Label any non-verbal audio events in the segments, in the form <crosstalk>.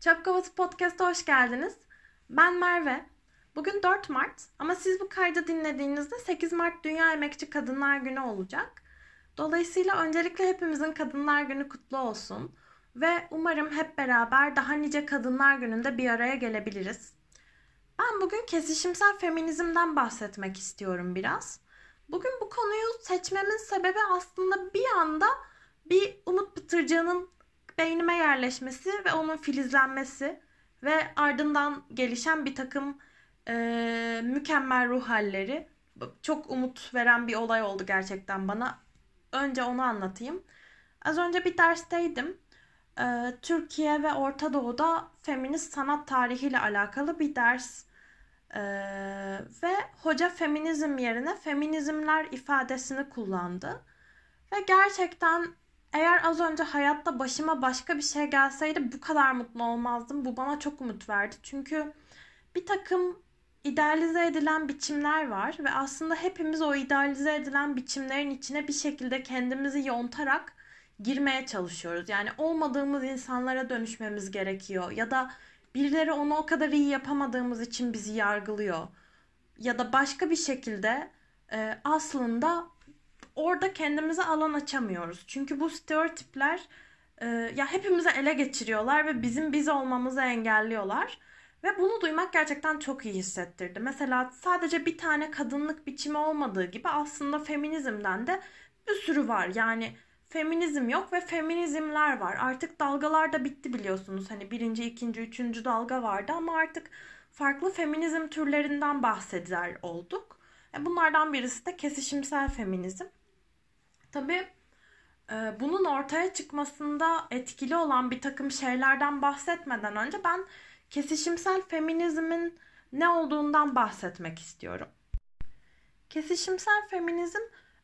Çöp Kovası Podcast'a hoş geldiniz. Ben Merve. Bugün 4 Mart ama siz bu kaydı dinlediğinizde 8 Mart Dünya Emekçi Kadınlar Günü olacak. Dolayısıyla öncelikle hepimizin Kadınlar Günü kutlu olsun. Ve umarım hep beraber daha nice Kadınlar Günü'nde bir araya gelebiliriz. Ben bugün kesişimsel feminizmden bahsetmek istiyorum biraz. Bugün bu konuyu seçmemin sebebi aslında bir anda bir Umut Pıtırcı'nın beynime yerleşmesi ve onun filizlenmesi ve ardından gelişen bir takım e, mükemmel ruh halleri çok umut veren bir olay oldu gerçekten bana. Önce onu anlatayım. Az önce bir dersteydim. E, Türkiye ve Orta Doğu'da feminist sanat tarihiyle alakalı bir ders. E, ve hoca feminizm yerine feminizmler ifadesini kullandı. Ve gerçekten eğer az önce hayatta başıma başka bir şey gelseydi bu kadar mutlu olmazdım. Bu bana çok umut verdi. Çünkü bir takım idealize edilen biçimler var ve aslında hepimiz o idealize edilen biçimlerin içine bir şekilde kendimizi yontarak girmeye çalışıyoruz. Yani olmadığımız insanlara dönüşmemiz gerekiyor ya da birileri onu o kadar iyi yapamadığımız için bizi yargılıyor. Ya da başka bir şekilde e, aslında orada kendimize alan açamıyoruz. Çünkü bu stereotipler e, ya hepimizi ele geçiriyorlar ve bizim biz olmamızı engelliyorlar. Ve bunu duymak gerçekten çok iyi hissettirdi. Mesela sadece bir tane kadınlık biçimi olmadığı gibi aslında feminizmden de bir sürü var. Yani feminizm yok ve feminizmler var. Artık dalgalar da bitti biliyorsunuz. Hani birinci, ikinci, üçüncü dalga vardı ama artık farklı feminizm türlerinden bahseder olduk. E, bunlardan birisi de kesişimsel feminizm. Tabii e, bunun ortaya çıkmasında etkili olan bir takım şeylerden bahsetmeden önce ben kesişimsel feminizmin ne olduğundan bahsetmek istiyorum. Kesişimsel feminizm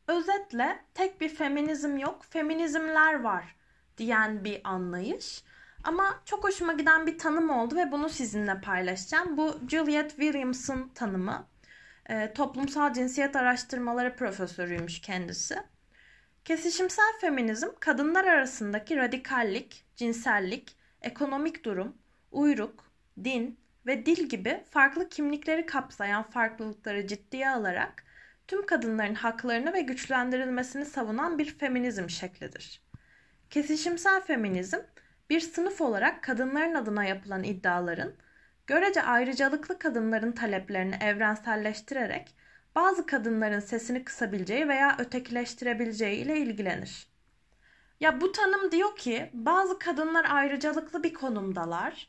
özetle tek bir feminizm yok, feminizmler var diyen bir anlayış. Ama çok hoşuma giden bir tanım oldu ve bunu sizinle paylaşacağım. Bu Juliet Williams'ın tanımı. E, toplumsal cinsiyet araştırmaları profesörüymüş kendisi. Kesişimsel feminizm kadınlar arasındaki radikallik, cinsellik, ekonomik durum, uyruk, din ve dil gibi farklı kimlikleri kapsayan farklılıkları ciddiye alarak tüm kadınların haklarını ve güçlendirilmesini savunan bir feminizm şeklidir. Kesişimsel feminizm bir sınıf olarak kadınların adına yapılan iddiaların görece ayrıcalıklı kadınların taleplerini evrenselleştirerek bazı kadınların sesini kısabileceği veya ötekileştirebileceği ile ilgilenir. Ya bu tanım diyor ki bazı kadınlar ayrıcalıklı bir konumdalar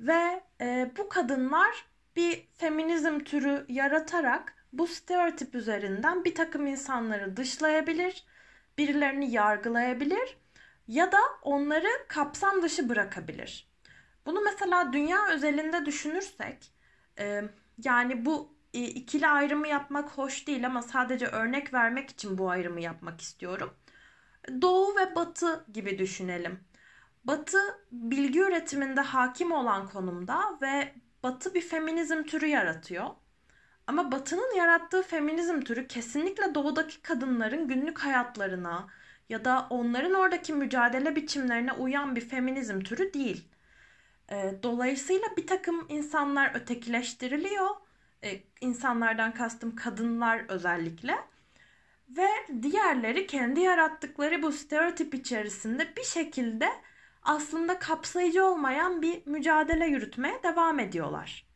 ve e, bu kadınlar bir feminizm türü yaratarak bu stereotip üzerinden bir takım insanları dışlayabilir, birilerini yargılayabilir ya da onları kapsam dışı bırakabilir. Bunu mesela dünya özelinde düşünürsek, e, yani bu ikili ayrımı yapmak hoş değil ama sadece örnek vermek için bu ayrımı yapmak istiyorum. Doğu ve batı gibi düşünelim. Batı bilgi üretiminde hakim olan konumda ve batı bir feminizm türü yaratıyor. Ama batının yarattığı feminizm türü kesinlikle doğudaki kadınların günlük hayatlarına ya da onların oradaki mücadele biçimlerine uyan bir feminizm türü değil. Dolayısıyla bir takım insanlar ötekileştiriliyor e, insanlardan kastım kadınlar özellikle. Ve diğerleri kendi yarattıkları bu stereotip içerisinde bir şekilde aslında kapsayıcı olmayan bir mücadele yürütmeye devam ediyorlar.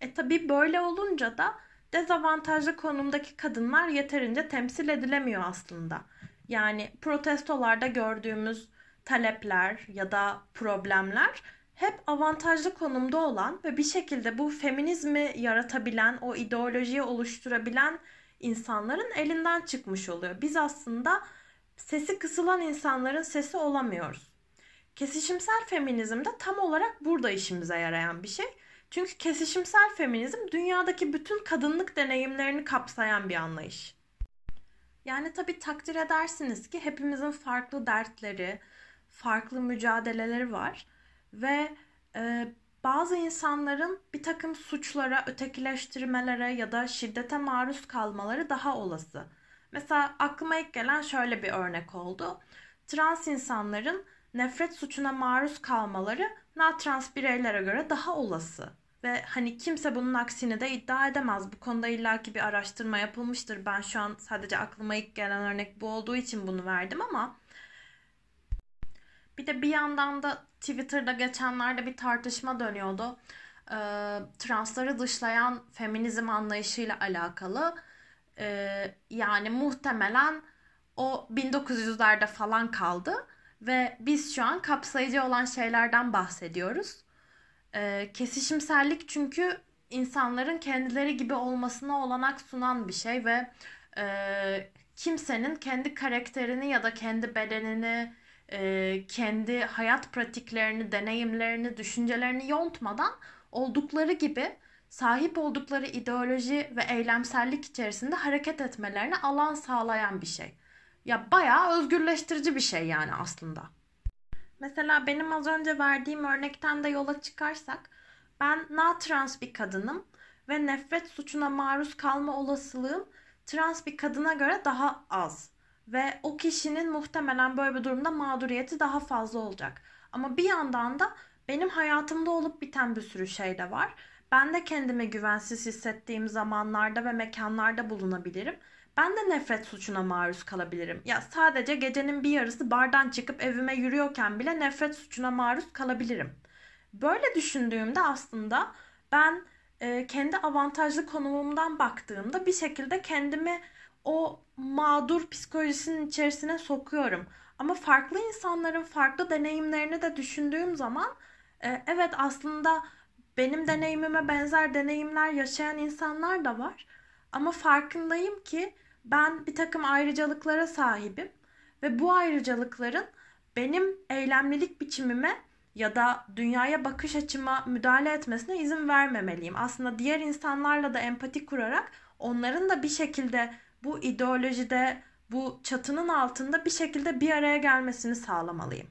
E tabi böyle olunca da dezavantajlı konumdaki kadınlar yeterince temsil edilemiyor aslında. Yani protestolarda gördüğümüz talepler ya da problemler hep avantajlı konumda olan ve bir şekilde bu feminizmi yaratabilen, o ideolojiyi oluşturabilen insanların elinden çıkmış oluyor. Biz aslında sesi kısılan insanların sesi olamıyoruz. Kesişimsel feminizm de tam olarak burada işimize yarayan bir şey. Çünkü kesişimsel feminizm dünyadaki bütün kadınlık deneyimlerini kapsayan bir anlayış. Yani tabii takdir edersiniz ki hepimizin farklı dertleri, farklı mücadeleleri var ve e, bazı insanların bir takım suçlara, ötekileştirmelere ya da şiddete maruz kalmaları daha olası. Mesela aklıma ilk gelen şöyle bir örnek oldu. Trans insanların nefret suçuna maruz kalmaları natrans bireylere göre daha olası. Ve hani kimse bunun aksini de iddia edemez. Bu konuda illaki bir araştırma yapılmıştır. Ben şu an sadece aklıma ilk gelen örnek bu olduğu için bunu verdim ama bir de bir yandan da Twitter'da geçenlerde bir tartışma dönüyordu. Ee, transları dışlayan feminizm anlayışıyla alakalı. Ee, yani muhtemelen o 1900'lerde falan kaldı ve biz şu an kapsayıcı olan şeylerden bahsediyoruz. Ee, kesişimsellik çünkü insanların kendileri gibi olmasına olanak sunan bir şey ve e, kimsenin kendi karakterini ya da kendi bedenini, e, kendi hayat pratiklerini, deneyimlerini, düşüncelerini yontmadan oldukları gibi sahip oldukları ideoloji ve eylemsellik içerisinde hareket etmelerine alan sağlayan bir şey. Ya bayağı özgürleştirici bir şey yani aslında. Mesela benim az önce verdiğim örnekten de yola çıkarsak ben na trans bir kadınım ve nefret suçuna maruz kalma olasılığım trans bir kadına göre daha az. Ve o kişinin muhtemelen böyle bir durumda mağduriyeti daha fazla olacak. Ama bir yandan da benim hayatımda olup biten bir sürü şey de var. Ben de kendimi güvensiz hissettiğim zamanlarda ve mekanlarda bulunabilirim. Ben de nefret suçuna maruz kalabilirim. Ya sadece gecenin bir yarısı bardan çıkıp evime yürüyorken bile nefret suçuna maruz kalabilirim. Böyle düşündüğümde aslında ben e, kendi avantajlı konumumdan baktığımda bir şekilde kendimi o mağdur psikolojisinin içerisine sokuyorum. Ama farklı insanların farklı deneyimlerini de düşündüğüm zaman e, evet aslında benim deneyimime benzer deneyimler yaşayan insanlar da var. Ama farkındayım ki ben bir takım ayrıcalıklara sahibim ve bu ayrıcalıkların benim eylemlilik biçimime ya da dünyaya bakış açıma müdahale etmesine izin vermemeliyim. Aslında diğer insanlarla da empati kurarak onların da bir şekilde bu ideolojide, bu çatının altında bir şekilde bir araya gelmesini sağlamalıyım.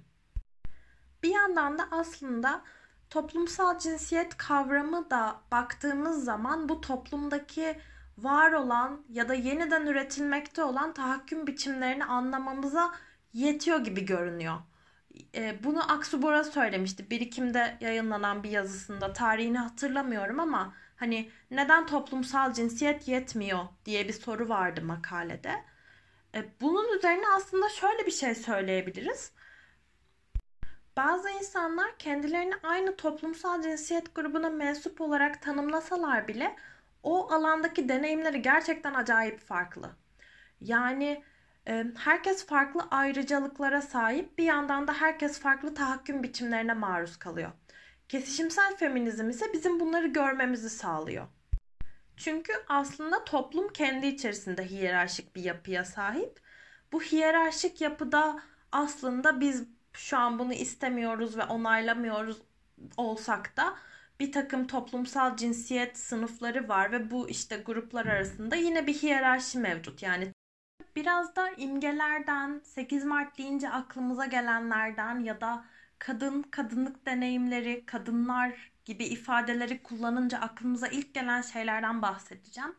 Bir yandan da aslında toplumsal cinsiyet kavramı da baktığımız zaman bu toplumdaki var olan ya da yeniden üretilmekte olan tahakküm biçimlerini anlamamıza yetiyor gibi görünüyor. E, bunu Aksu Bora söylemişti. Birikimde yayınlanan bir yazısında. Tarihini hatırlamıyorum ama hani neden toplumsal cinsiyet yetmiyor diye bir soru vardı makalede. E, bunun üzerine aslında şöyle bir şey söyleyebiliriz. Bazı insanlar kendilerini aynı toplumsal cinsiyet grubuna mensup olarak tanımlasalar bile o alandaki deneyimleri gerçekten acayip farklı. Yani e, herkes farklı ayrıcalıklara sahip bir yandan da herkes farklı tahakküm biçimlerine maruz kalıyor. Kesişimsel feminizm ise bizim bunları görmemizi sağlıyor. Çünkü aslında toplum kendi içerisinde hiyerarşik bir yapıya sahip. Bu hiyerarşik yapıda aslında biz şu an bunu istemiyoruz ve onaylamıyoruz olsak da bir takım toplumsal cinsiyet sınıfları var ve bu işte gruplar arasında yine bir hiyerarşi mevcut. Yani biraz da imgelerden, 8 Mart deyince aklımıza gelenlerden ya da kadın, kadınlık deneyimleri, kadınlar gibi ifadeleri kullanınca aklımıza ilk gelen şeylerden bahsedeceğim.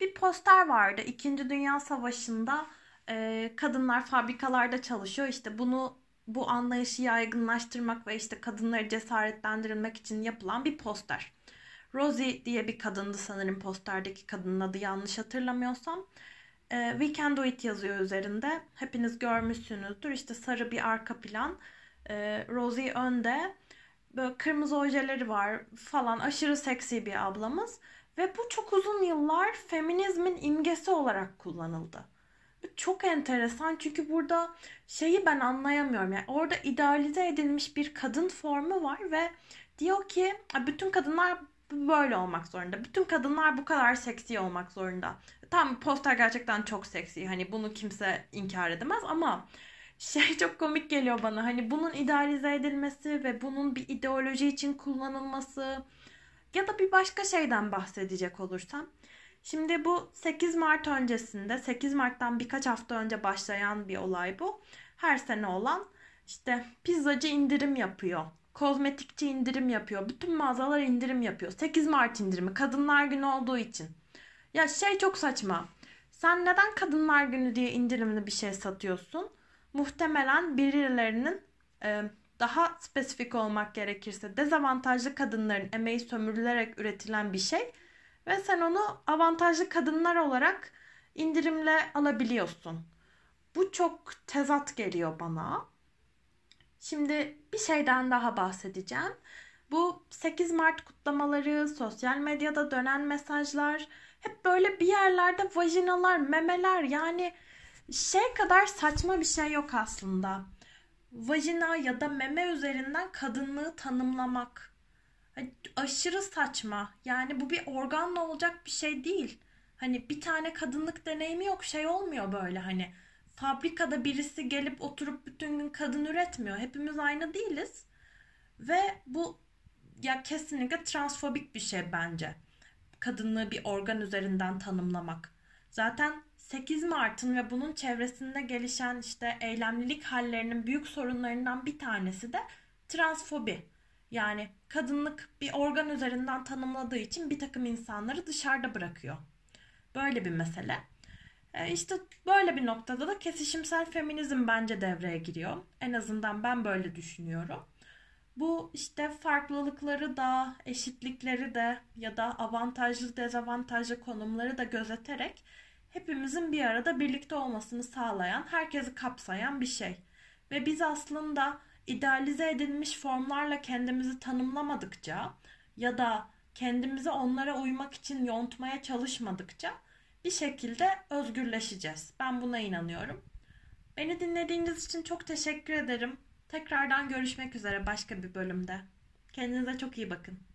Bir poster vardı. İkinci Dünya Savaşı'nda e, kadınlar fabrikalarda çalışıyor. İşte bunu bu anlayışı yaygınlaştırmak ve işte kadınları cesaretlendirilmek için yapılan bir poster. Rosie diye bir kadındı sanırım posterdeki kadının adı yanlış hatırlamıyorsam. E, We Can Do It yazıyor üzerinde. Hepiniz görmüşsünüzdür. İşte sarı bir arka plan. E, Rosie önde. Böyle kırmızı ojeleri var falan. Aşırı seksi bir ablamız. Ve bu çok uzun yıllar feminizmin imgesi olarak kullanıldı çok enteresan çünkü burada şeyi ben anlayamıyorum. Yani orada idealize edilmiş bir kadın formu var ve diyor ki bütün kadınlar böyle olmak zorunda. Bütün kadınlar bu kadar seksi olmak zorunda. Tam poster gerçekten çok seksi. Hani bunu kimse inkar edemez ama şey <laughs> çok komik geliyor bana. Hani bunun idealize edilmesi ve bunun bir ideoloji için kullanılması ya da bir başka şeyden bahsedecek olursam Şimdi bu 8 Mart öncesinde 8 Mart'tan birkaç hafta önce başlayan bir olay bu. Her sene olan işte pizzacı indirim yapıyor. Kozmetikçi indirim yapıyor. Bütün mağazalar indirim yapıyor. 8 Mart indirimi kadınlar günü olduğu için. Ya şey çok saçma. Sen neden kadınlar günü diye indirimli bir şey satıyorsun? Muhtemelen birilerinin e, daha spesifik olmak gerekirse dezavantajlı kadınların emeği sömürülerek üretilen bir şey ve sen onu avantajlı kadınlar olarak indirimle alabiliyorsun. Bu çok tezat geliyor bana. Şimdi bir şeyden daha bahsedeceğim. Bu 8 Mart kutlamaları, sosyal medyada dönen mesajlar hep böyle bir yerlerde vajinalar, memeler yani şey kadar saçma bir şey yok aslında. Vajina ya da meme üzerinden kadınlığı tanımlamak aşırı saçma. Yani bu bir organla olacak bir şey değil. Hani bir tane kadınlık deneyimi yok şey olmuyor böyle hani fabrikada birisi gelip oturup bütün gün kadın üretmiyor. Hepimiz aynı değiliz. Ve bu ya kesinlikle transfobik bir şey bence. Kadınlığı bir organ üzerinden tanımlamak. Zaten 8 Mart'ın ve bunun çevresinde gelişen işte eylemlilik hallerinin büyük sorunlarından bir tanesi de transfobi. Yani kadınlık bir organ üzerinden tanımladığı için bir takım insanları dışarıda bırakıyor. Böyle bir mesele. E işte böyle bir noktada da kesişimsel feminizm bence devreye giriyor. En azından ben böyle düşünüyorum. Bu işte farklılıkları da, eşitlikleri de ya da avantajlı dezavantajlı konumları da gözeterek hepimizin bir arada birlikte olmasını sağlayan, herkesi kapsayan bir şey. Ve biz aslında idealize edilmiş formlarla kendimizi tanımlamadıkça ya da kendimizi onlara uymak için yontmaya çalışmadıkça bir şekilde özgürleşeceğiz. Ben buna inanıyorum. Beni dinlediğiniz için çok teşekkür ederim. Tekrardan görüşmek üzere başka bir bölümde. Kendinize çok iyi bakın.